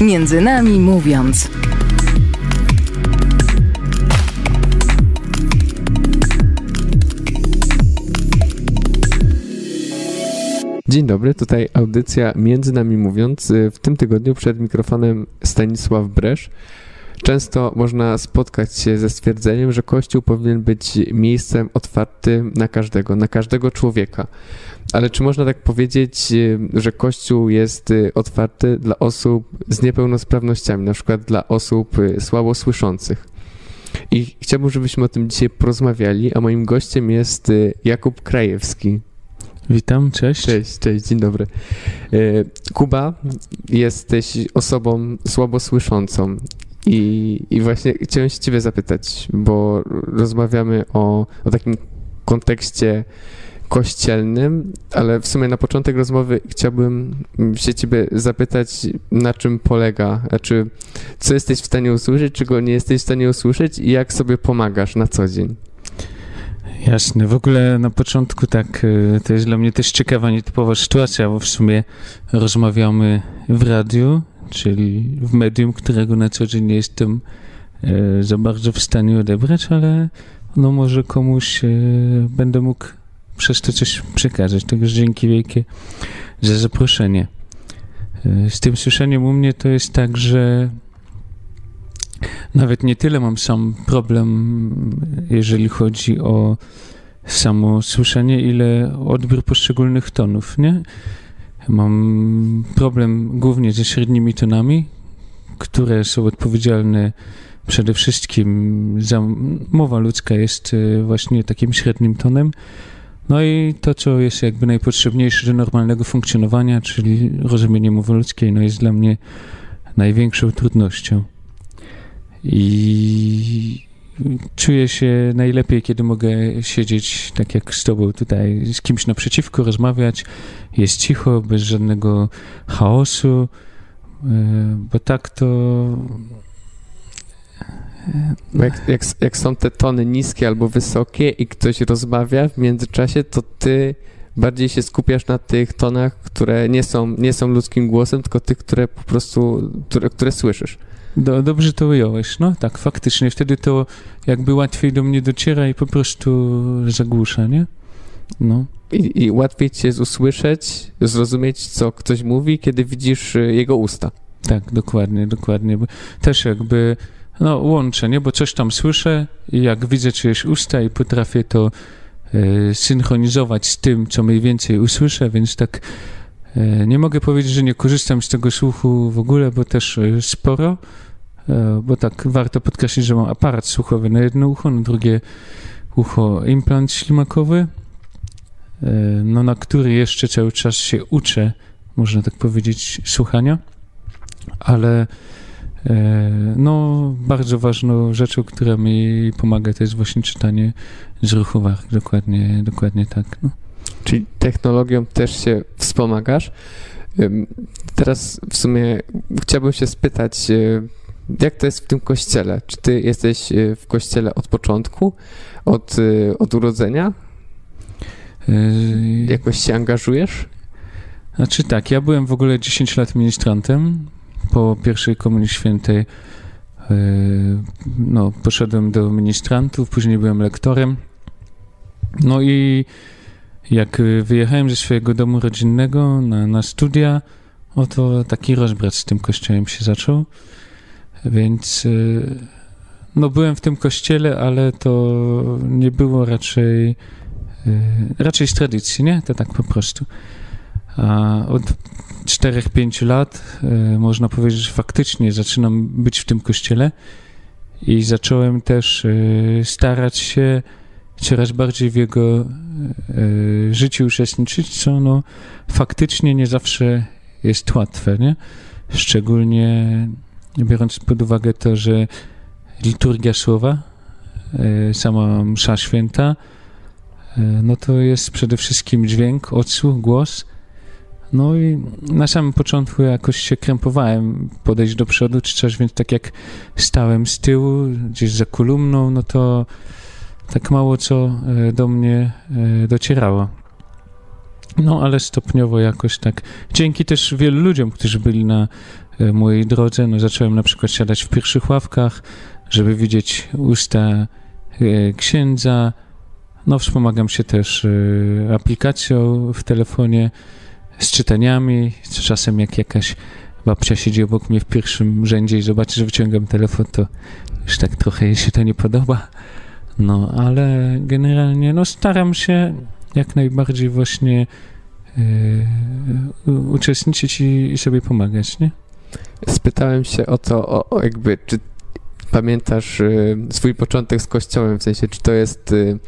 Między nami mówiąc. Dzień dobry, tutaj audycja Między nami mówiąc. W tym tygodniu przed mikrofonem Stanisław Bresz. Często można spotkać się ze stwierdzeniem, że Kościół powinien być miejscem otwartym na każdego, na każdego człowieka. Ale czy można tak powiedzieć, że Kościół jest otwarty dla osób z niepełnosprawnościami, na przykład dla osób słabo słyszących? I chciałbym, żebyśmy o tym dzisiaj porozmawiali, a moim gościem jest Jakub Krajewski. Witam, cześć. Cześć, cześć, dzień dobry. Kuba, jesteś osobą słabo słyszącą. I, I właśnie chciałem się Ciebie zapytać, bo rozmawiamy o, o takim kontekście kościelnym, ale w sumie na początek rozmowy chciałbym się Ciebie zapytać, na czym polega, znaczy co jesteś w stanie usłyszeć, czego nie jesteś w stanie usłyszeć i jak sobie pomagasz na co dzień. Jasne. W ogóle na początku tak, to jest dla mnie też ciekawa, nietypowa sytuacja, bo w sumie rozmawiamy w radiu, czyli w medium, którego na co dzień nie jestem e, za bardzo w stanie odebrać, ale no może komuś e, będę mógł przez to coś przekazać. Także dzięki wielkie za zaproszenie. E, z tym słyszeniem u mnie to jest tak, że nawet nie tyle mam sam problem, jeżeli chodzi o samo słyszenie, ile odbiór poszczególnych tonów, nie? Mam problem głównie ze średnimi tonami, które są odpowiedzialne przede wszystkim za mowa ludzka jest właśnie takim średnim tonem. No i to, co jest jakby najpotrzebniejsze do normalnego funkcjonowania, czyli rozumienie mowy ludzkiej, no jest dla mnie największą trudnością. I czuję się najlepiej, kiedy mogę siedzieć tak jak z tobą tutaj, z kimś naprzeciwko, rozmawiać. Jest cicho, bez żadnego chaosu, bo tak to. Jak, jak, jak są te tony niskie albo wysokie i ktoś rozmawia w międzyczasie, to ty bardziej się skupiasz na tych tonach, które nie są, nie są ludzkim głosem, tylko tych, które po prostu, które, które słyszysz. Do, dobrze to ująłeś, no tak, faktycznie. Wtedy to jakby łatwiej do mnie dociera i po prostu zagłusza, nie? No. I, I łatwiej cię usłyszeć, zrozumieć, co ktoś mówi, kiedy widzisz y, jego usta. Tak, dokładnie, dokładnie. Też jakby, no łączę, nie? Bo coś tam słyszę i jak widzę czyjeś usta i potrafię to y, synchronizować z tym, co mniej więcej usłyszę, więc tak nie mogę powiedzieć, że nie korzystam z tego słuchu w ogóle, bo też y, sporo, bo tak warto podkreślić, że mam aparat słuchowy na jedno ucho, na drugie ucho implant ślimakowy, no, na który jeszcze cały czas się uczę, można tak powiedzieć, słuchania, ale no, bardzo ważną rzeczą, która mi pomaga, to jest właśnie czytanie z ruchu warg, dokładnie, dokładnie tak. No. Czyli technologią też się wspomagasz. Teraz w sumie chciałbym się spytać, jak to jest w tym kościele? Czy ty jesteś w kościele od początku, od, od urodzenia? Jakoś się angażujesz? Znaczy tak, ja byłem w ogóle 10 lat ministrantem. Po pierwszej Komunii Świętej no, poszedłem do ministrantów, później byłem lektorem. No i jak wyjechałem ze swojego domu rodzinnego na, na studia, oto taki rozbrat z tym kościołem się zaczął. Więc no byłem w tym kościele, ale to nie było raczej raczej z tradycji, nie? To tak po prostu. A od 4-5 lat można powiedzieć, że faktycznie zaczynam być w tym kościele i zacząłem też starać się coraz bardziej w jego życiu uczestniczyć, co no faktycznie nie zawsze jest łatwe, nie? Szczególnie biorąc pod uwagę to, że liturgia słowa, sama msza święta, no to jest przede wszystkim dźwięk, odsłuch, głos. No i na samym początku jakoś się krępowałem podejść do przodu czy coś, więc tak jak stałem z tyłu, gdzieś za kolumną, no to tak mało co do mnie docierało. No, ale stopniowo jakoś tak. Dzięki też wielu ludziom, którzy byli na e, mojej drodze, no zacząłem na przykład siadać w pierwszych ławkach, żeby widzieć usta e, księdza. No, wspomagam się też e, aplikacją w telefonie z czytaniami. Czasem jak jakaś babcia siedzi obok mnie w pierwszym rzędzie i zobaczy, że wyciągam telefon, to już tak trochę jej się to nie podoba. No, ale generalnie no, staram się jak najbardziej właśnie yy, uczestniczyć i, i, sobie pomagać, nie? Spytałem się o to, o, o jakby, czy pamiętasz y, swój początek z kościołem, w sensie, czy to jest y,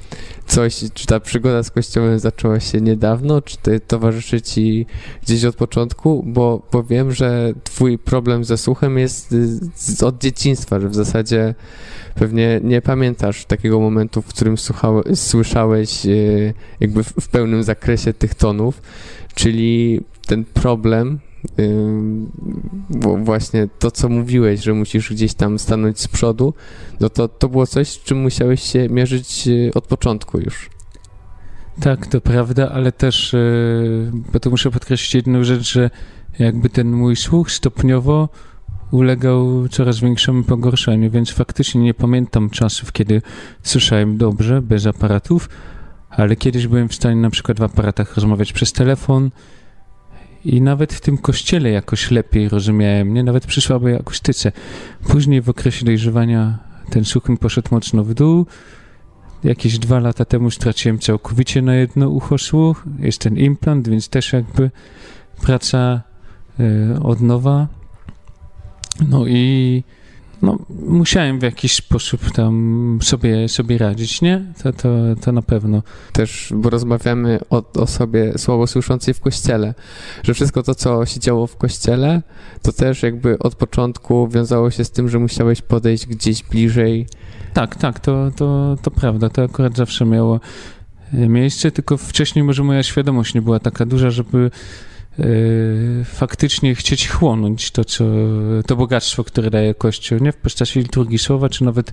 coś, czy ta przygoda z kościołem zaczęła się niedawno, czy to towarzyszy ci gdzieś od początku, bo, bo wiem, że twój problem ze słuchem jest y, od dzieciństwa, że w zasadzie pewnie nie pamiętasz takiego momentu, w którym słuchałeś, słyszałeś jakby w pełnym zakresie tych tonów, czyli ten problem bo właśnie to, co mówiłeś, że musisz gdzieś tam stanąć z przodu, no to to było coś, z czym musiałeś się mierzyć y, od początku już. Tak, to prawda, ale też, y, bo to muszę podkreślić jedną rzecz, że jakby ten mój słuch stopniowo ulegał coraz większemu pogorszeniu, więc faktycznie nie pamiętam czasów, kiedy słyszałem dobrze, bez aparatów, ale kiedyś byłem w stanie na przykład w aparatach rozmawiać przez telefon, i nawet w tym kościele jakoś lepiej rozumiałem, nie? Nawet przy słabej akustyce. Później w okresie dojrzewania ten słuch mi poszedł mocno w dół. Jakieś dwa lata temu straciłem całkowicie na jedno ucho słuch. Jest ten implant, więc też jakby praca y, od nowa. No i no, musiałem w jakiś sposób tam sobie, sobie radzić, nie? To, to, to na pewno. Też, bo rozmawiamy o osobie słabo słyszącej w kościele, że wszystko to, co się działo w kościele, to też jakby od początku wiązało się z tym, że musiałeś podejść gdzieś bliżej. Tak, tak, to, to, to prawda, to akurat zawsze miało e, miejsce, tylko wcześniej może moja świadomość nie była taka duża, żeby faktycznie chcieć chłonąć to, co, to bogactwo, które daje Kościół, nie w postaci liturgii słowa, czy nawet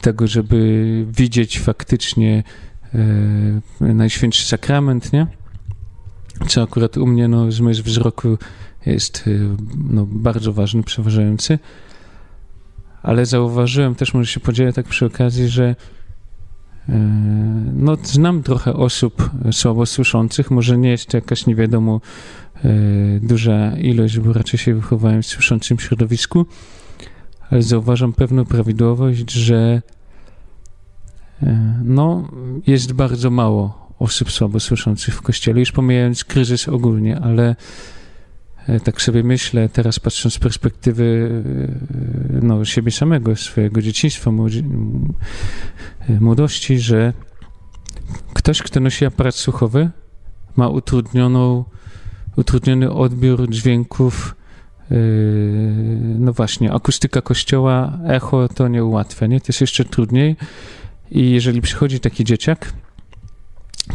tego, żeby widzieć faktycznie y, Najświętszy Sakrament, nie? Co akurat u mnie, no, zmysł wzroku jest y, no, bardzo ważny, przeważający. Ale zauważyłem, też może się podzielę tak przy okazji, że no, znam trochę osób słabo słyszących, może nie jest to jakaś nie wiadomo duża ilość, bo raczej się wychowałem w słyszącym środowisku, ale zauważam pewną prawidłowość, że e, no, jest bardzo mało osób słabo słyszących w kościele, już pomijając kryzys ogólnie, ale e, tak sobie myślę, teraz patrząc z perspektywy no, siebie samego, swojego dzieciństwa, młodości, że ktoś, kto nosi aparat słuchowy, ma utrudnioną utrudniony odbiór dźwięków. Yy, no właśnie, akustyka kościoła, echo to nie ułatwia, nie? To jest jeszcze trudniej. I jeżeli przychodzi taki dzieciak,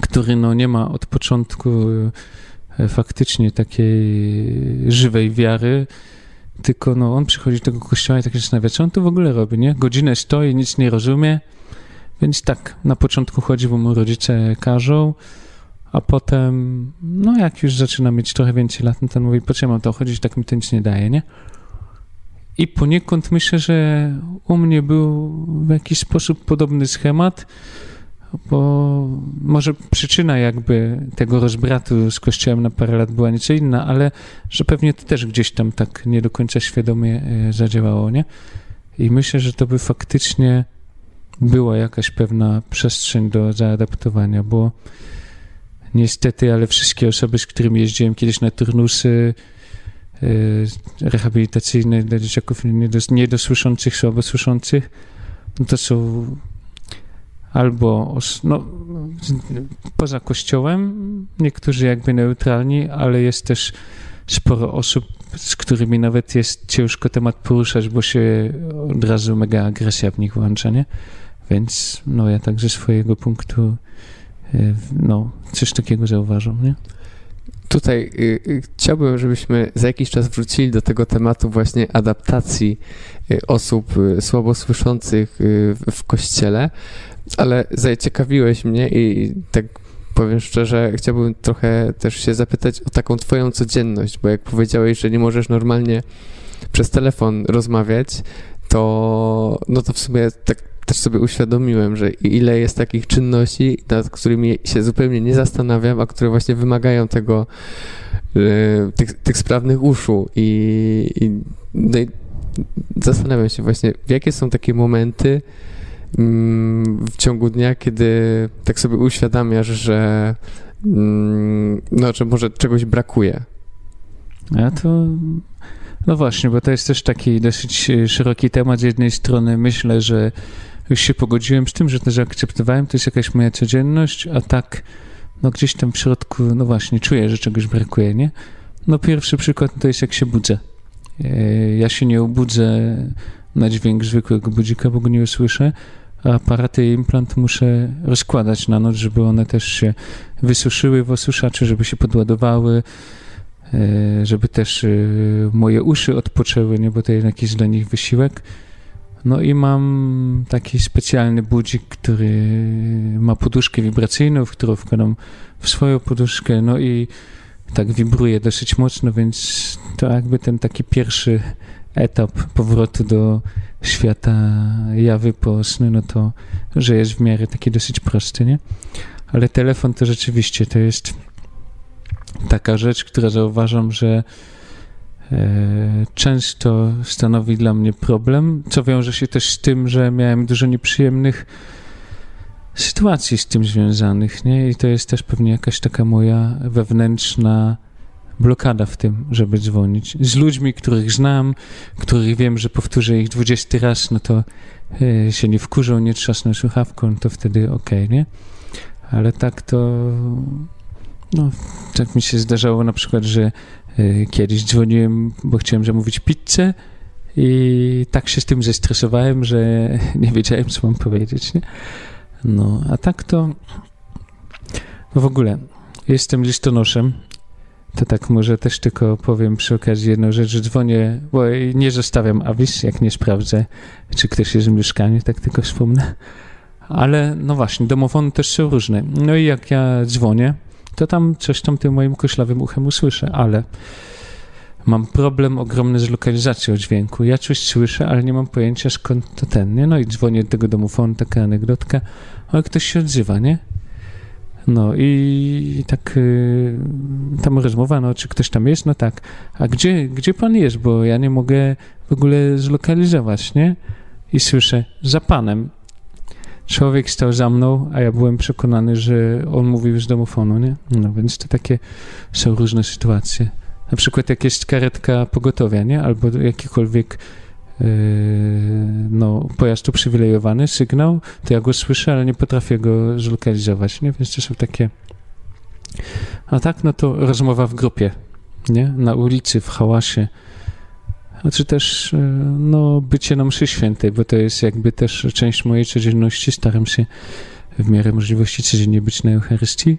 który no nie ma od początku e, faktycznie takiej żywej wiary, tylko no on przychodzi do tego kościoła i tak się zastanawia, co on tu w ogóle robi, nie? Godzinę stoi, nic nie rozumie, więc tak, na początku chodzi, bo mu rodzice każą, a potem, no jak już zaczyna mieć trochę więcej lat, no to mówi, po co mam to chodzić, tak mi to nic nie daje, nie? I poniekąd myślę, że u mnie był w jakiś sposób podobny schemat, bo może przyczyna jakby tego rozbratu z kościołem na parę lat była nieco inna, ale że pewnie to też gdzieś tam tak nie do końca świadomie e, zadziałało, nie? I myślę, że to by faktycznie była jakaś pewna przestrzeń do zaadaptowania, bo niestety, ale wszystkie osoby, z którymi jeździłem kiedyś na turnusy e, rehabilitacyjne dla dzieciaków niedosłyszących, słabo słyszących, no to są albo no, poza kościołem, niektórzy jakby neutralni, ale jest też sporo osób, z którymi nawet jest ciężko temat poruszać, bo się od razu mega agresja w nich włącza, nie? Więc no ja tak ze swojego punktu no, coś takiego zauważam, nie? Tutaj y, y, chciałbym, żebyśmy za jakiś czas wrócili do tego tematu właśnie adaptacji y, osób y, słabosłyszących y, w kościele, ale zaciekawiłeś mnie i tak powiem szczerze, chciałbym trochę też się zapytać o taką twoją codzienność, bo jak powiedziałeś, że nie możesz normalnie przez telefon rozmawiać, to no to w sumie tak też sobie uświadomiłem, że ile jest takich czynności, nad którymi się zupełnie nie zastanawiam, a które właśnie wymagają tego, yy, tych, tych sprawnych uszu i, i, no i zastanawiam się właśnie, jakie są takie momenty, Mm, w ciągu dnia, kiedy tak sobie uświadamiasz, że mm, no, że może czegoś brakuje. A to no właśnie, bo to jest też taki dosyć szeroki temat. Z jednej strony myślę, że już się pogodziłem z tym, że to zaakceptowałem, to jest jakaś moja codzienność, a tak no gdzieś tam w środku, no właśnie, czuję, że czegoś brakuje, nie? No pierwszy przykład to jest jak się budzę. E, ja się nie obudzę na dźwięk zwykłego budzika, bo go nie usłyszę, aparaty i implant muszę rozkładać na noc, żeby one też się wysuszyły w osuszaczy, żeby się podładowały, e, żeby też e, moje uszy odpoczęły, nie, bo to jednak jest dla nich wysiłek. No i mam taki specjalny budzik, który ma poduszkę wibracyjną, w którą wkładam w swoją poduszkę, no i tak wibruje dosyć mocno, więc to jakby ten taki pierwszy etap powrotu do świata jawy poosny, no to, że jest w miarę taki dosyć prosty, nie? Ale telefon to rzeczywiście to jest taka rzecz, która zauważam, że często stanowi dla mnie problem, co wiąże się też z tym, że miałem dużo nieprzyjemnych sytuacji z tym związanych, nie? I to jest też pewnie jakaś taka moja wewnętrzna blokada w tym, żeby dzwonić. Z ludźmi, których znam, których wiem, że powtórzę ich dwudziesty raz, no to y, się nie wkurzą, nie trzasną słuchawką, to wtedy okej, okay, nie? Ale tak to... No, tak mi się zdarzało na przykład, że kiedyś dzwoniłem, bo chciałem zamówić pizzę i tak się z tym zestresowałem, że nie wiedziałem, co mam powiedzieć, nie? No, a tak to... No w ogóle, jestem listonoszem, to tak może też tylko powiem przy okazji jedną rzecz, że dzwonię, bo nie zostawiam avis, jak nie sprawdzę, czy ktoś jest w mieszkaniu, tak tylko wspomnę. Ale no właśnie, domofony też są różne. No i jak ja dzwonię, to tam coś tam tym moim koślawym uchem usłyszę, ale mam problem ogromny z lokalizacją dźwięku. Ja coś słyszę, ale nie mam pojęcia skąd to ten, nie? No i dzwonię do tego domofonu, taka anegdotka, ale ktoś się odzywa, nie? No i tak y, tam rozmowa, no czy ktoś tam jest? No tak. A gdzie, gdzie pan jest? Bo ja nie mogę w ogóle zlokalizować, nie? I słyszę, za panem. Człowiek stał za mną, a ja byłem przekonany, że on mówił z domofonu, nie? No więc to takie są różne sytuacje. Na przykład jak jest karetka pogotowia, nie? Albo jakikolwiek Yy, no, pojazd uprzywilejowany, sygnał, to ja go słyszę, ale nie potrafię go zlokalizować, nie? Więc to są takie... A tak, no to rozmowa w grupie, nie? Na ulicy, w hałasie. Znaczy też, yy, no, bycie na mszy świętej, bo to jest jakby też część mojej codzienności. Staram się w miarę możliwości codziennie być na Eucharystii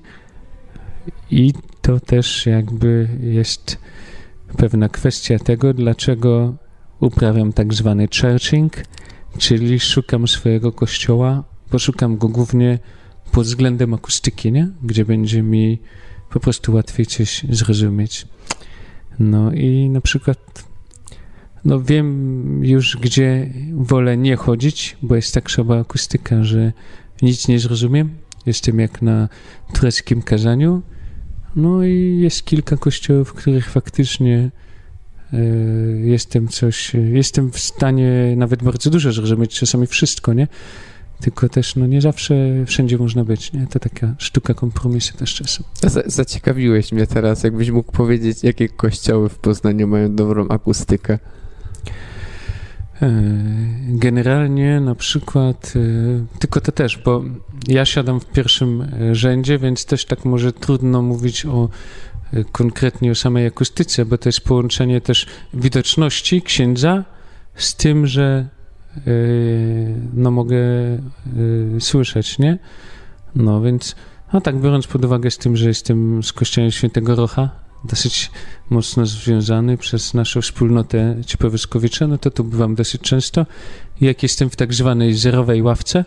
i to też jakby jest pewna kwestia tego, dlaczego uprawiam tak zwany churching, czyli szukam swojego kościoła, poszukam go głównie pod względem akustyki, nie? gdzie będzie mi po prostu łatwiej coś zrozumieć. No i na przykład no wiem już, gdzie wolę nie chodzić, bo jest tak słaba akustyka, że nic nie zrozumiem. Jestem jak na tureckim kazaniu. No i jest kilka kościołów, w których faktycznie Y, jestem coś, jestem w stanie nawet bardzo dużo zrozumieć, czasami wszystko, nie? Tylko też, no nie zawsze wszędzie można być, nie? To taka sztuka kompromisu też czasem. zaciekawiłeś mnie teraz, jakbyś mógł powiedzieć, jakie kościoły w Poznaniu mają dobrą akustykę. E, generalnie na przykład, e, tylko to też, bo ja siadam w pierwszym rzędzie, więc też tak może trudno mówić o konkretnie o samej akustyce, bo to jest połączenie też widoczności księdza z tym, że no mogę słyszeć, nie? No więc, no tak biorąc pod uwagę z tym, że jestem z kościołem świętego Rocha, dosyć mocno związany przez naszą wspólnotę Ciepowyskowicze, no to tu bywam dosyć często. Jak jestem w tak zwanej zerowej ławce,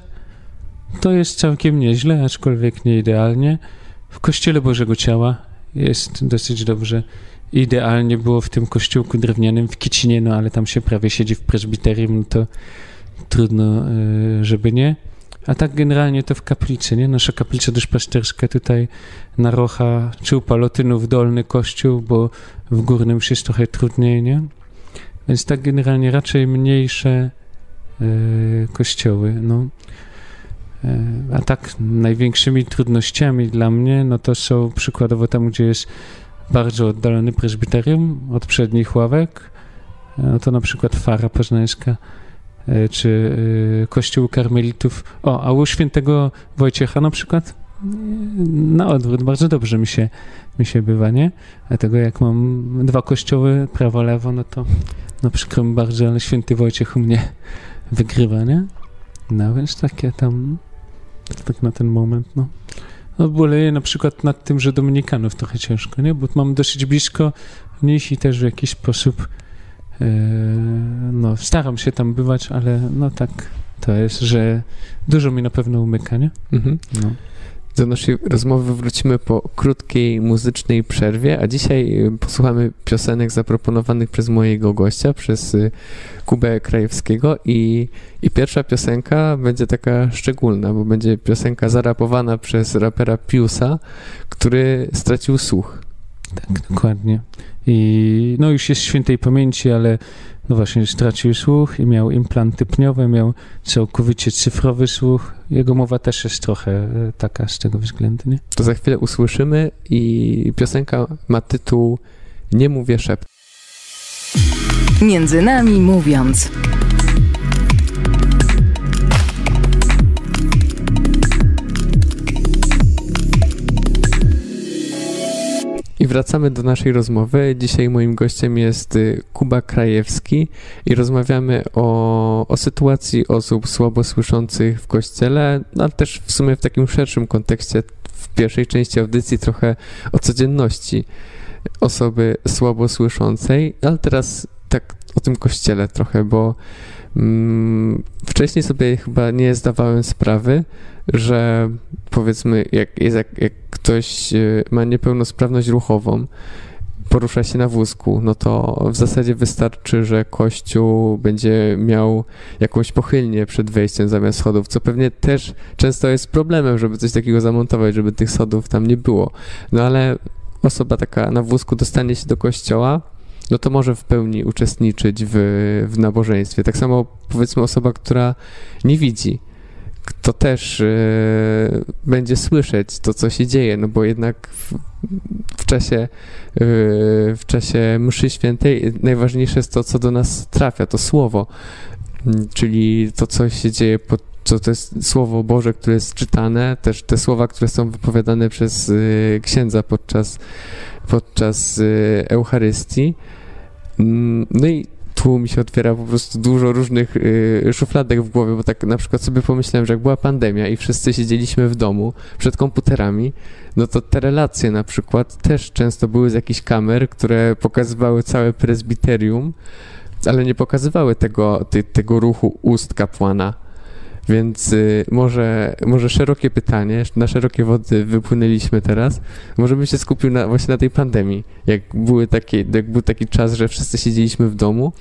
to jest całkiem nieźle, aczkolwiek nie idealnie. w Kościele Bożego Ciała jest dosyć dobrze. Idealnie było w tym kościółku drewnianym w Kicinie, no ale tam się prawie siedzi w presbiterium, no to trudno, y, żeby nie. A tak generalnie to w kaplicy, nie? Nasza kaplica duszpasterska tutaj na Rocha, czy u Palotynów dolny kościół, bo w górnym już jest trochę trudniej, nie? Więc tak generalnie raczej mniejsze y, kościoły, no. Y, a tak największymi trudnościami dla mnie, no to są przykładowo tam, gdzie jest bardzo oddalony prezbiterium od przednich ławek, no to na przykład Fara Poznańska, E, czy e, kościół karmelitów. O, a u świętego Wojciecha na przykład na odwrót, bardzo dobrze mi się, mi się bywa, nie? Dlatego jak mam dwa kościoły, prawo, lewo, no to no przykro mi bardzo, ale święty Wojciech u mnie wygrywa, nie? No więc takie tam, tak na ten moment, no. No boleję na przykład nad tym, że Dominikanów trochę ciężko, nie? Bo mam dosyć blisko nich i też w jakiś sposób no, staram się tam bywać, ale no tak to jest, że dużo mi na pewno umyka, nie? Mhm. No. Do naszej rozmowy wrócimy po krótkiej muzycznej przerwie, a dzisiaj y, posłuchamy piosenek zaproponowanych przez mojego gościa, przez y, Kubę Krajewskiego i, i pierwsza piosenka będzie taka szczególna, bo będzie piosenka zarapowana przez rapera Piusa, który stracił słuch. Tak, dokładnie. I no już jest świętej pamięci, ale no właśnie stracił słuch i miał implanty pniowe, miał całkowicie cyfrowy słuch. Jego mowa też jest trochę e, taka z tego względu, nie? To za chwilę usłyszymy i piosenka ma tytuł Nie mówię szept. Między nami mówiąc. Wracamy do naszej rozmowy. Dzisiaj moim gościem jest y, Kuba Krajewski i rozmawiamy o, o sytuacji osób słabo słyszących w kościele, no, ale też w sumie w takim szerszym kontekście w pierwszej części audycji trochę o codzienności osoby słabo słyszącej, ale teraz tak o tym kościele trochę, bo wcześniej sobie chyba nie zdawałem sprawy, że powiedzmy, jak, jak, jak ktoś e, ma niepełnosprawność ruchową, porusza się na wózku, no to w zasadzie wystarczy, że kościół będzie miał jakąś pochylnię przed wejściem zamiast schodów, co pewnie też często jest problemem, żeby coś takiego zamontować, żeby tych schodów tam nie było. No ale osoba taka na wózku dostanie się do kościoła, no to może w pełni uczestniczyć w, w nabożeństwie. Tak samo powiedzmy osoba, która nie widzi, to też y, będzie słyszeć to, co się dzieje, no bo jednak w, w czasie, y, w czasie mszy świętej najważniejsze jest to, co do nas trafia, to słowo, czyli to, co się dzieje pod co to jest Słowo Boże, które jest czytane, też te słowa, które są wypowiadane przez y, księdza podczas, podczas Eucharystii. Mm, no i tu mi się otwiera po prostu dużo różnych y, szufladek w głowie, bo tak na przykład sobie pomyślałem, że jak była pandemia i wszyscy siedzieliśmy w domu przed komputerami, no to te relacje na przykład też często były z jakichś kamer, które pokazywały całe prezbiterium, ale nie pokazywały tego, ty, tego ruchu ust kapłana. Więc y, może, może szerokie pytanie, na szerokie wody wypłynęliśmy teraz. Może bym się skupił na, właśnie na tej pandemii. Jak, były takie, jak był taki czas, że wszyscy siedzieliśmy w domu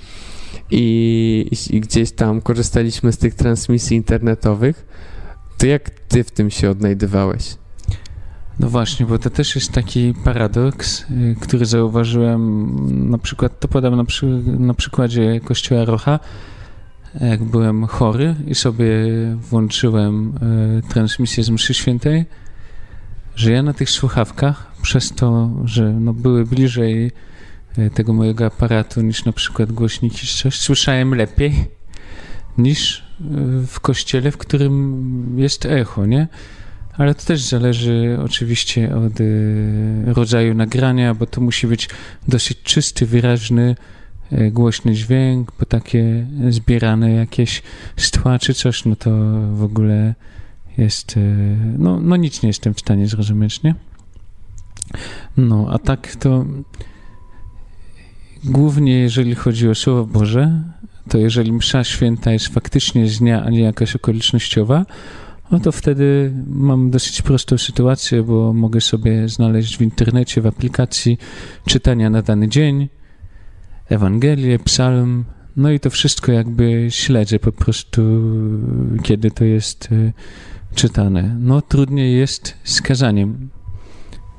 i, i gdzieś tam korzystaliśmy z tych transmisji internetowych, to jak ty w tym się odnajdywałeś? No właśnie, bo to też jest taki paradoks, y, który zauważyłem, na przykład, to podam na, przy, na przykładzie kościoła Rocha, jak byłem chory i sobie włączyłem y, transmisję z mszy świętej, że ja na tych słuchawkach, przez to, że no, były bliżej e, tego mojego aparatu niż na przykład głośniki czy coś, słyszałem lepiej niż e, w kościele, w którym jest echo, nie? Ale to też zależy oczywiście od rodzaju nagrania, bo to musi być dosyć czysty, wyraźny, E, głośny dźwięk, bo takie zbierane jakieś stła czy coś, no to w ogóle jest, e, no, no nic nie jestem w stanie zrozumieć, nie? No, a tak to głównie jeżeli chodzi o Słowo Boże, to jeżeli msza święta jest faktycznie z dnia, a nie jakaś okolicznościowa, no to wtedy mam dosyć prostą sytuację, bo mogę sobie znaleźć w internecie, w aplikacji czytania na dany dzień, Ewangelię, psalm, no i to wszystko jakby śledzę po prostu, kiedy to jest y, czytane. No trudniej jest z kazaniem,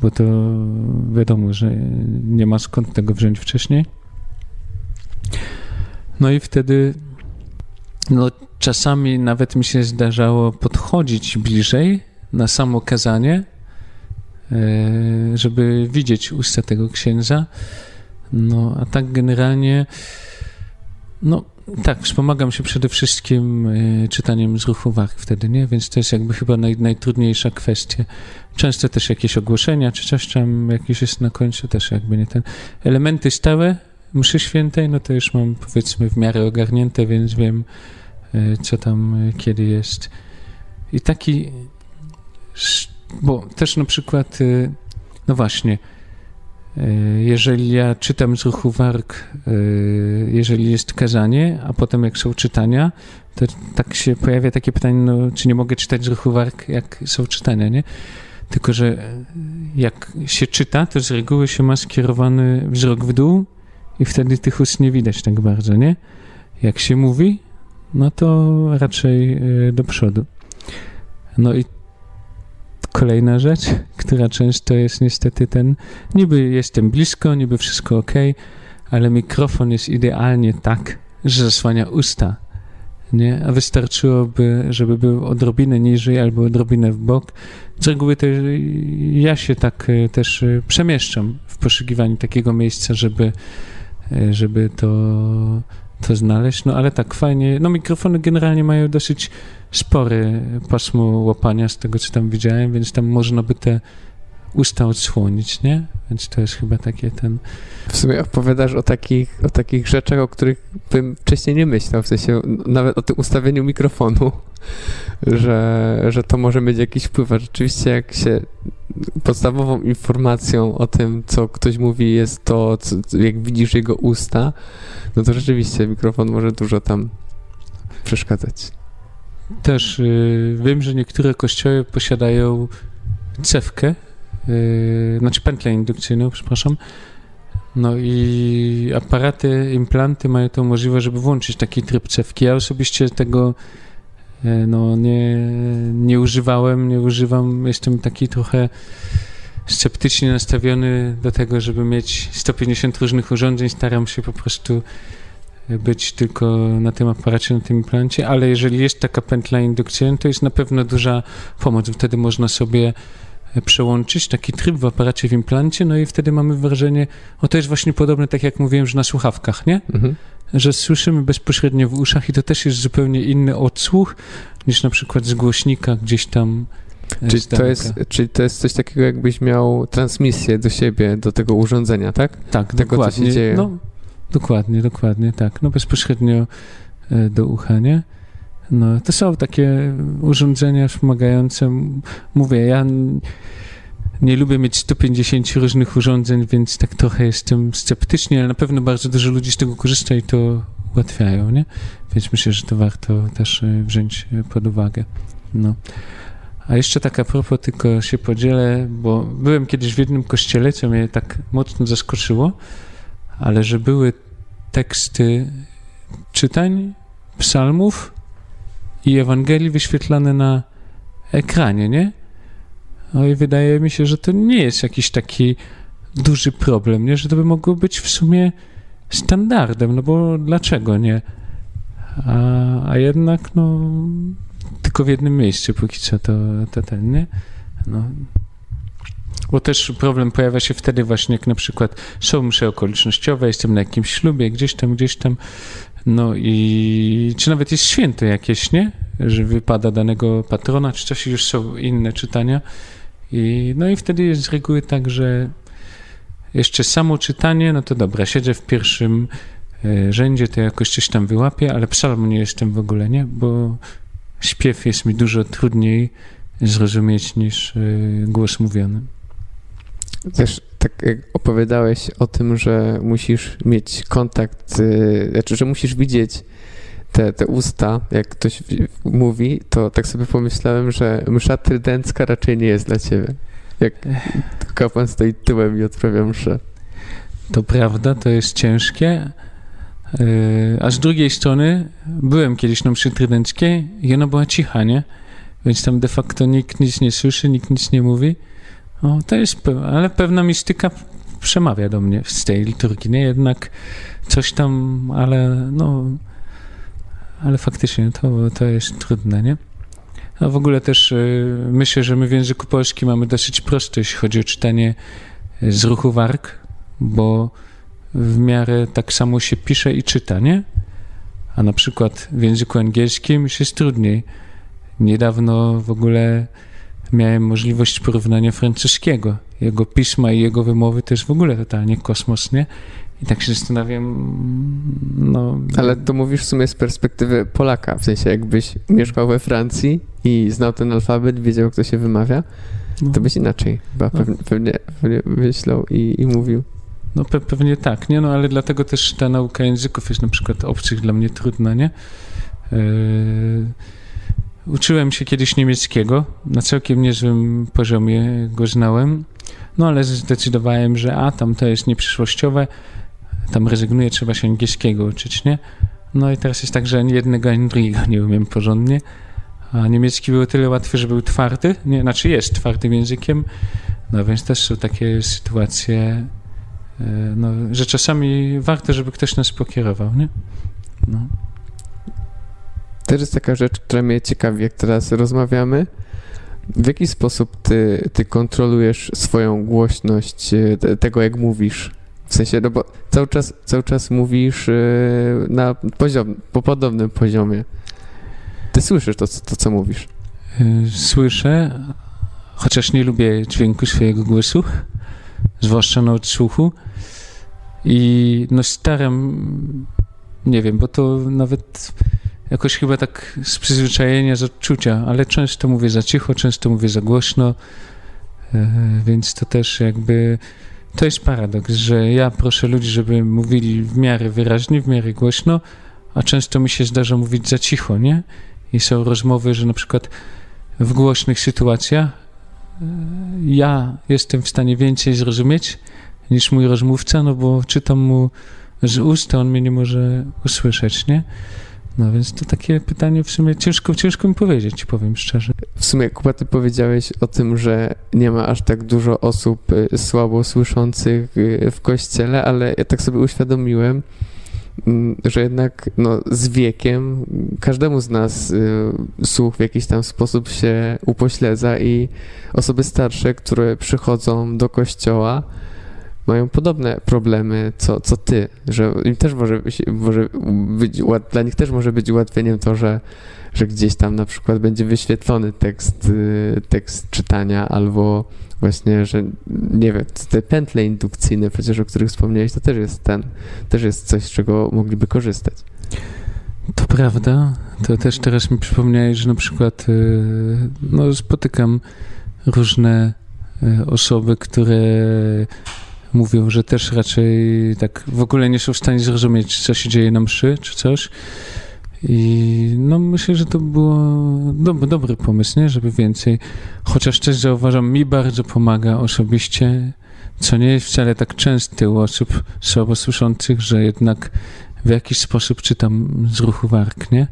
bo to wiadomo, że nie ma skąd tego wziąć wcześniej. No i wtedy no, czasami nawet mi się zdarzało podchodzić bliżej na samo kazanie, e, żeby widzieć usta tego księdza. No, a tak generalnie, no tak, wspomagam się przede wszystkim e, czytaniem z ruchu wach wtedy, nie? Więc to jest jakby chyba naj, najtrudniejsza kwestia. Często też jakieś ogłoszenia, czy coś tam jakieś jest na końcu, też jakby nie ten. Elementy stałe mszy świętej, no to już mam powiedzmy w miarę ogarnięte, więc wiem, e, co tam e, kiedy jest. I taki, bo też na przykład, no właśnie, jeżeli ja czytam z ruchu warg, e, jeżeli jest kazanie, a potem jak są czytania, to tak się pojawia takie pytanie, no, czy nie mogę czytać z ruchu warg, jak są czytania, nie? Tylko, że jak się czyta, to z reguły się ma skierowany wzrok w dół i wtedy tych ust nie widać tak bardzo, nie? Jak się mówi, no to raczej e, do przodu. No i kolejna rzecz, która często jest niestety ten, niby jestem blisko, niby wszystko ok, ale mikrofon jest idealnie tak, że zasłania usta. Nie? A wystarczyłoby, żeby był odrobinę niżej albo odrobinę w bok. Z reguły to ja się tak e, też e, przemieszczam w poszukiwaniu takiego miejsca, żeby, e, żeby to, to znaleźć. No ale tak fajnie. No mikrofony generalnie mają dosyć spory pasmo łapania z tego, co tam widziałem, więc tam można by te usta odsłonić, nie? Więc to jest chyba takie ten... W sumie opowiadasz o takich, o takich rzeczach, o których bym wcześniej nie myślał, w sensie nawet o tym ustawieniu mikrofonu, że, że to może mieć jakiś wpływ. A rzeczywiście jak się podstawową informacją o tym, co ktoś mówi jest to, co, jak widzisz jego usta, no to rzeczywiście mikrofon może dużo tam przeszkadzać. Też y, wiem, że niektóre kościoły posiadają cewkę, y, znaczy pętlę indukcyjną, przepraszam. No i aparaty, implanty mają tą możliwość, żeby włączyć taki tryb cewki. Ja osobiście tego y, no, nie, nie używałem, nie używam. Jestem taki trochę sceptycznie nastawiony do tego, żeby mieć 150 różnych urządzeń. Staram się po prostu być tylko na tym aparacie, na tym implancie, ale jeżeli jest taka pętla indukcyjna, to jest na pewno duża pomoc. Wtedy można sobie przełączyć taki tryb w aparacie w implancie, no i wtedy mamy wrażenie, o to jest właśnie podobne, tak jak mówiłem, że na słuchawkach, nie? Mhm. Że słyszymy bezpośrednio w uszach i to też jest zupełnie inny odsłuch niż na przykład z głośnika gdzieś tam e, Czyli to, jest, czyli to jest coś takiego, jakbyś miał transmisję do siebie, do tego urządzenia, tak? Tak, tego, dokładnie. co się dzieje. No, Dokładnie, dokładnie, tak. No bezpośrednio e, do ucha, nie? No, to są takie urządzenia wspomagające. Mówię, ja nie lubię mieć 150 różnych urządzeń, więc tak trochę jestem sceptyczny, ale na pewno bardzo dużo ludzi z tego korzysta i to ułatwiają, nie? Więc myślę, że to warto też e, wziąć pod uwagę. No. A jeszcze tak a propos, tylko się podzielę, bo byłem kiedyś w jednym kościele, co mnie tak mocno zaskoczyło ale że były teksty czytań, psalmów i Ewangelii wyświetlane na ekranie, nie? No i wydaje mi się, że to nie jest jakiś taki duży problem, nie? Że to by mogło być w sumie standardem, no bo dlaczego nie? A, a jednak, no, tylko w jednym miejscu póki co to, to ten, nie? No, bo też problem pojawia się wtedy właśnie, jak na przykład są msze okolicznościowe, jestem na jakimś ślubie, gdzieś tam, gdzieś tam, no i czy nawet jest święto jakieś, nie? Że wypada danego patrona, czy coś już są inne czytania. I, no i wtedy jest z reguły tak, że jeszcze samo czytanie, no to dobra, siedzę w pierwszym e, rzędzie, to jakoś coś tam wyłapię, ale psalmu nie jestem w ogóle, nie? Bo śpiew jest mi dużo trudniej zrozumieć niż e, głos mówiony. Też tak jak opowiadałeś o tym, że musisz mieć kontakt, yy, znaczy, że musisz widzieć te, te usta, jak ktoś mówi, to tak sobie pomyślałem, że msza trydencka raczej nie jest dla ciebie. Jak kapłan stoi tyłem i odprawia mszę. To prawda, to jest ciężkie. Yy, a z drugiej strony byłem kiedyś na mszy trydenckiej i ona była cicha, nie? Więc tam de facto nikt nic nie słyszy, nikt nic nie mówi. O, to jest, ale pewna mistyka przemawia do mnie z tej liturgii, nie? Jednak coś tam, ale no, ale faktycznie to, to jest trudne, nie? A w ogóle też y, myślę, że my w języku polskim mamy dosyć prosto, jeśli chodzi o czytanie z ruchu warg, bo w miarę tak samo się pisze i czyta, nie? A na przykład w języku angielskim jest trudniej. Niedawno w ogóle miałem możliwość porównania francuskiego. Jego pisma i jego wymowy jest w ogóle totalnie kosmos, nie? I tak się zastanawiam, no... Ale to mówisz w sumie z perspektywy Polaka, w sensie jakbyś mieszkał we Francji i znał ten alfabet, wiedział jak to się wymawia, no. to byś inaczej chyba no. pewnie, pewnie, pewnie myślał i, i mówił. No pe pewnie tak, nie? No ale dlatego też ta nauka języków jest na przykład obcych dla mnie trudna, nie? Yy... Uczyłem się kiedyś niemieckiego, na całkiem niezłym poziomie go znałem, no ale zdecydowałem, że a, tam to jest nieprzyszłościowe, tam rezygnuję, trzeba się angielskiego uczyć, nie? No i teraz jest tak, że ani jednego, ani drugiego nie umiem porządnie, a niemiecki był tyle łatwy, że był twardy, nie, znaczy jest twardym językiem, no więc też są takie sytuacje, e, no, że czasami warto, żeby ktoś nas pokierował, nie? No. Też jest taka rzecz, która mnie ciekawi, jak teraz rozmawiamy. W jaki sposób ty, ty kontrolujesz swoją głośność, e, tego jak mówisz? W sensie, no bo cały czas, cały czas mówisz e, na poziom, po podobnym poziomie. Ty słyszysz to, to, co mówisz? E, słyszę, chociaż nie lubię dźwięku swojego głosu, zwłaszcza na odsłuchu. I no staram, nie wiem, bo to nawet jakoś chyba tak z przyzwyczajenia, z odczucia, ale często mówię za cicho, często mówię za głośno, e, więc to też jakby to jest paradoks, że ja proszę ludzi, żeby mówili w miarę wyraźnie, w miarę głośno, a często mi się zdarza mówić za cicho, nie? I są rozmowy, że na przykład w głośnych sytuacjach e, ja jestem w stanie więcej zrozumieć niż mój rozmówca, no bo czytam mu z ust, a on mnie nie może usłyszeć, nie? No więc to takie pytanie w sumie ciężko, ciężko mi powiedzieć, powiem szczerze. W sumie, Kuba, ty powiedziałeś o tym, że nie ma aż tak dużo osób y, słabo słyszących y, w kościele, ale ja tak sobie uświadomiłem, mm, że jednak no, z wiekiem każdemu z nas y, słuch w jakiś tam sposób się upośledza i osoby starsze, które przychodzą do kościoła, mają podobne problemy co, co ty, że im też może, być, może być, dla nich też może być ułatwieniem to, że, że gdzieś tam na przykład będzie wyświetlony tekst, y, tekst czytania albo właśnie, że nie wiem, te pętle indukcyjne przecież, o których wspomniałeś, to też jest ten, też jest coś, z czego mogliby korzystać. To prawda. To też teraz mi przypomniałeś, że na przykład y, no, spotykam różne y, osoby, które mówią, że też raczej tak w ogóle nie są w stanie zrozumieć, co się dzieje na mszy, czy coś. I no myślę, że to było dobry pomysł, nie? Żeby więcej. Chociaż też zauważam, mi bardzo pomaga osobiście, co nie jest wcale tak częste u osób słabo słyszących, że jednak w jakiś sposób czytam z ruchu warg, nie?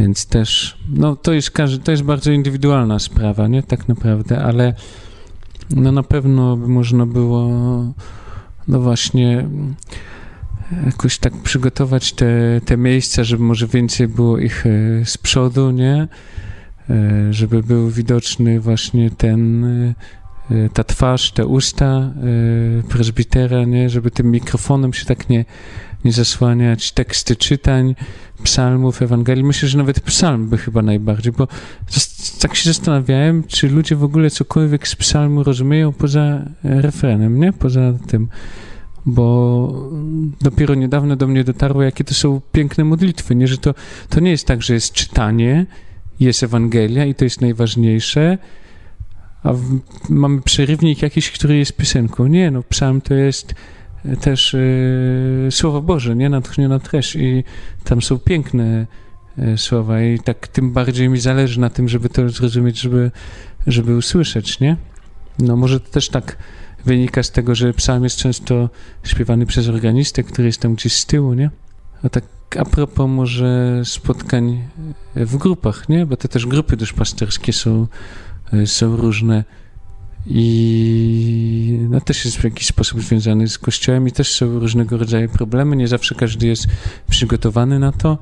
Więc też, no to jest, to jest bardzo indywidualna sprawa, nie? Tak naprawdę, ale no na pewno by można było no właśnie jakoś tak przygotować te, te miejsca, żeby może więcej było ich e, z przodu, nie? E, żeby był widoczny właśnie ten e, ta twarz, te usta prezbitera, nie? Żeby tym mikrofonem się tak nie, nie zasłaniać, teksty czytań, psalmów, Ewangelii. Myślę, że nawet psalm by chyba najbardziej, bo tak się zastanawiałem, czy ludzie w ogóle cokolwiek z psalmu rozumieją poza refrenem, nie? Poza tym. Bo dopiero niedawno do mnie dotarło, jakie to są piękne modlitwy, nie? Że to, to nie jest tak, że jest czytanie, jest Ewangelia i to jest najważniejsze, a w, mamy przerywnik jakiś, który jest piosenką. Nie, no psalm to jest też y, Słowo Boże, nie? Natchniona treść i tam są piękne y, słowa i tak tym bardziej mi zależy na tym, żeby to zrozumieć, żeby, żeby usłyszeć, nie? No może to też tak wynika z tego, że psalm jest często śpiewany przez organistę, który jest tam gdzieś z tyłu, nie? A tak a propos może spotkań w grupach, nie? Bo te też grupy duszpasterskie są, są różne i no, też jest w jakiś sposób związany z Kościołem i też są różnego rodzaju problemy. Nie zawsze każdy jest przygotowany na to.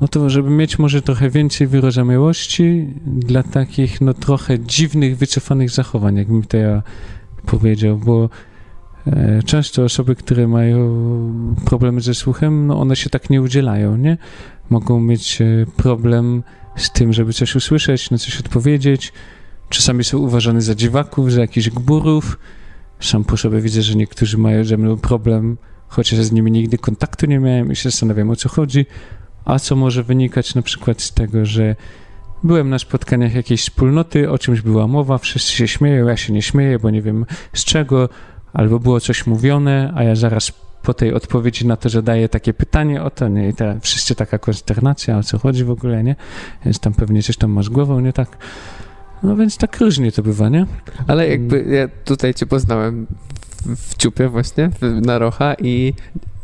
No to, żeby mieć może trochę więcej wyrozumiałości dla takich, no trochę dziwnych, wycofanych zachowań, jakbym to ja powiedział, bo e, często osoby, które mają problemy ze słuchem, no one się tak nie udzielają, nie? Mogą mieć e, problem z tym, żeby coś usłyszeć, na coś odpowiedzieć, Czasami są uważane za dziwaków, za jakichś gburów. Sam po sobie widzę, że niektórzy mają ze mną problem, chociaż z nimi nigdy kontaktu nie miałem i się zastanawiam o co chodzi. A co może wynikać na przykład z tego, że byłem na spotkaniach jakiejś wspólnoty, o czymś była mowa, wszyscy się śmieją, ja się nie śmieję, bo nie wiem z czego, albo było coś mówione, a ja zaraz po tej odpowiedzi na to, że daję takie pytanie o to, nie, i ta, wszyscy taka konsternacja, o co chodzi w ogóle, nie? Więc tam pewnie coś tam ma z głową, nie tak. No więc tak różnie to bywa, nie? Ale jakby ja tutaj cię poznałem w, ciupie właśnie, na Rocha i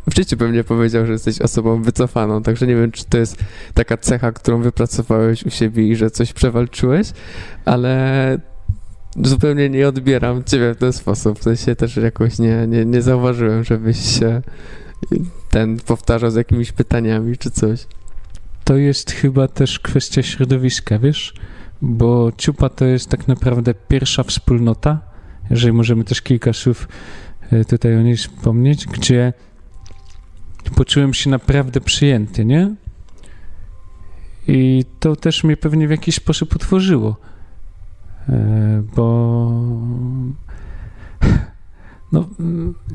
w życiu bym nie powiedział, że jesteś osobą wycofaną, także nie wiem, czy to jest taka cecha, którą wypracowałeś u siebie i że coś przewalczyłeś, ale zupełnie nie odbieram ciebie w ten sposób. W sensie też jakoś nie, nie, nie zauważyłem, żebyś się ten powtarzał z jakimiś pytaniami czy coś. To jest chyba też kwestia środowiska, wiesz? Bo Ciupa to jest tak naprawdę pierwsza wspólnota, jeżeli możemy też kilka słów e, tutaj o niej wspomnieć, gdzie poczułem się naprawdę przyjęty, nie? I to też mnie pewnie w jakiś sposób utworzyło, e, bo no,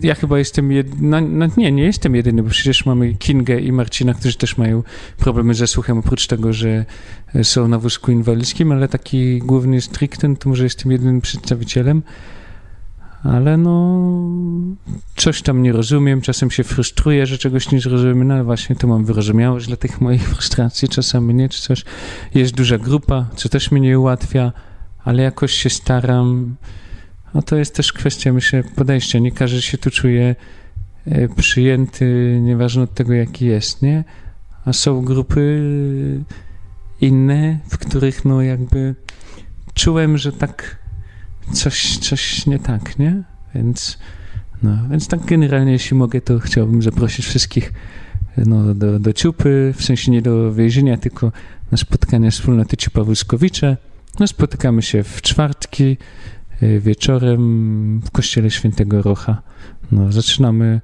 ja chyba jestem no, no, nie, nie jestem jedyny, bo przecież mamy Kingę i Marcina, którzy też mają problemy ze słuchem, oprócz tego, że są na wózku inwalidzkim, ale taki główny stricten, to może jestem jedynym przedstawicielem, ale no coś tam nie rozumiem, czasem się frustruję, że czegoś nie zrozumiem, no ale właśnie to mam wyrozumiałość dla tych moich frustracji, czasami nie, czy coś. Jest duża grupa, co też mi nie ułatwia, ale jakoś się staram no to jest też kwestia, myślę, podejścia. Nie każdy się tu czuje e, przyjęty, nieważne od tego, jaki jest, nie? A są grupy inne, w których no jakby czułem, że tak coś, coś nie tak, nie? Więc, no, więc tak generalnie, jeśli mogę, to chciałbym zaprosić wszystkich no, do, do Ciupy, w sensie nie do więzienia, tylko na spotkania wspólnoty Ciupa Wózkowicze. No, spotykamy się w czwartki, wieczorem w kościele świętego Rocha. No, zaczynamy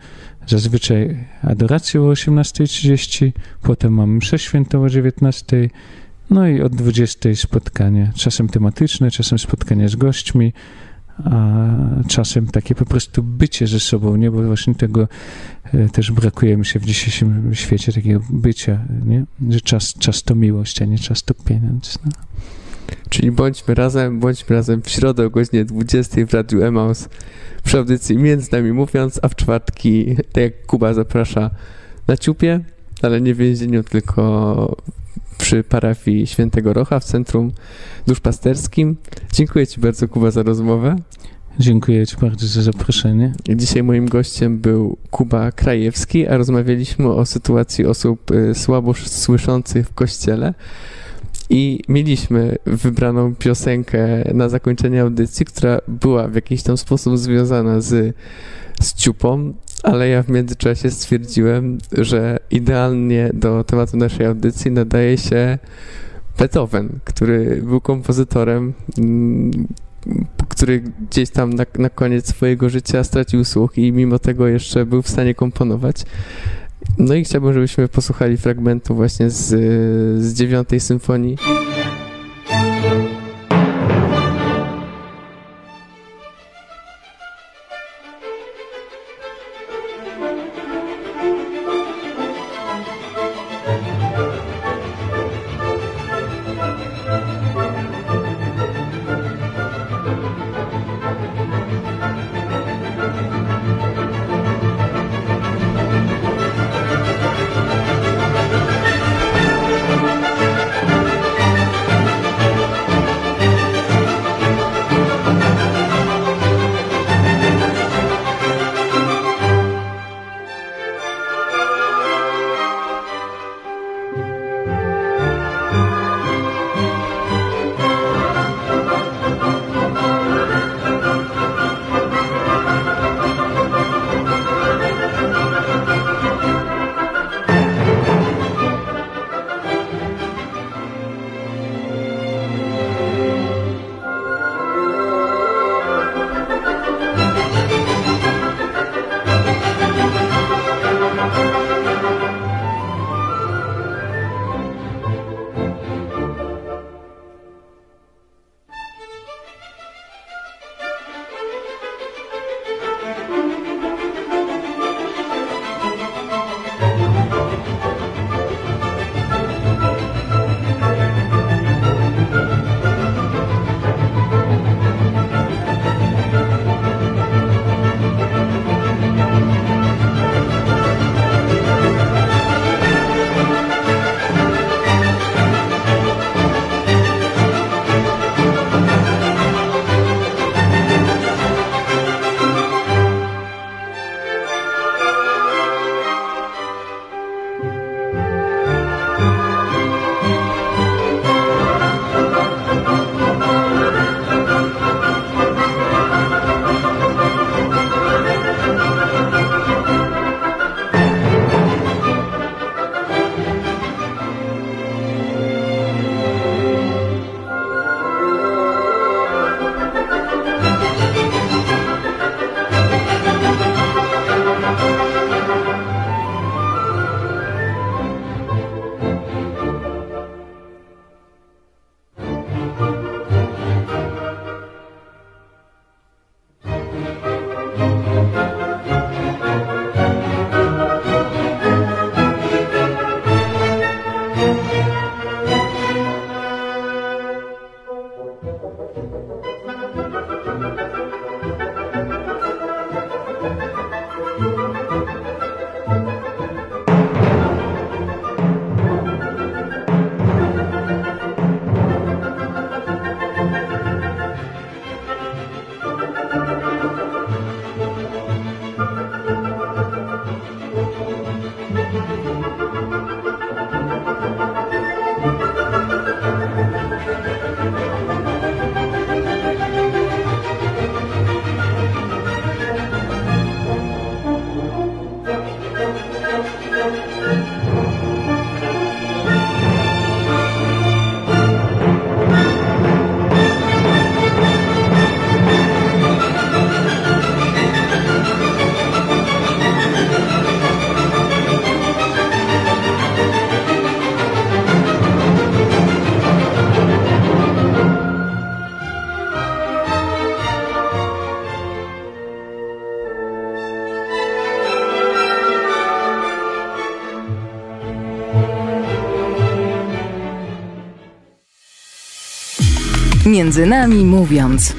zazwyczaj adorację o 18.30, potem mamy mszę świętą o 19.00, no i od 20.00 spotkanie, czasem tematyczne, czasem spotkania z gośćmi, a czasem takie po prostu bycie ze sobą, nie? Bo właśnie tego y, też brakuje mi się w dzisiejszym świecie, takiego bycia, nie? Że czas, czas to miłość, a nie czas to pieniądz. No. Czyli bądźmy razem, bądźmy razem w środę o godzinie 20 w Radiu Emaus przy audycji Między Nami Mówiąc, a w czwartki, tak jak Kuba zaprasza na ciupie, ale nie w więzieniu, tylko przy parafii Świętego Rocha w Centrum Duszpasterskim. Dziękuję Ci bardzo, Kuba, za rozmowę. Dziękuję Ci bardzo za zaproszenie. Dzisiaj moim gościem był Kuba Krajewski, a rozmawialiśmy o sytuacji osób y, słabo słyszących w kościele. I mieliśmy wybraną piosenkę na zakończenie audycji, która była w jakiś tam sposób związana z, z ciupą, ale ja w międzyczasie stwierdziłem, że idealnie do tematu naszej audycji nadaje się Beethoven, który był kompozytorem, mm, który gdzieś tam na, na koniec swojego życia stracił słuch i mimo tego jeszcze był w stanie komponować. No i chciałbym, żebyśmy posłuchali fragmentu właśnie z, z dziewiątej symfonii. Między nami mówiąc.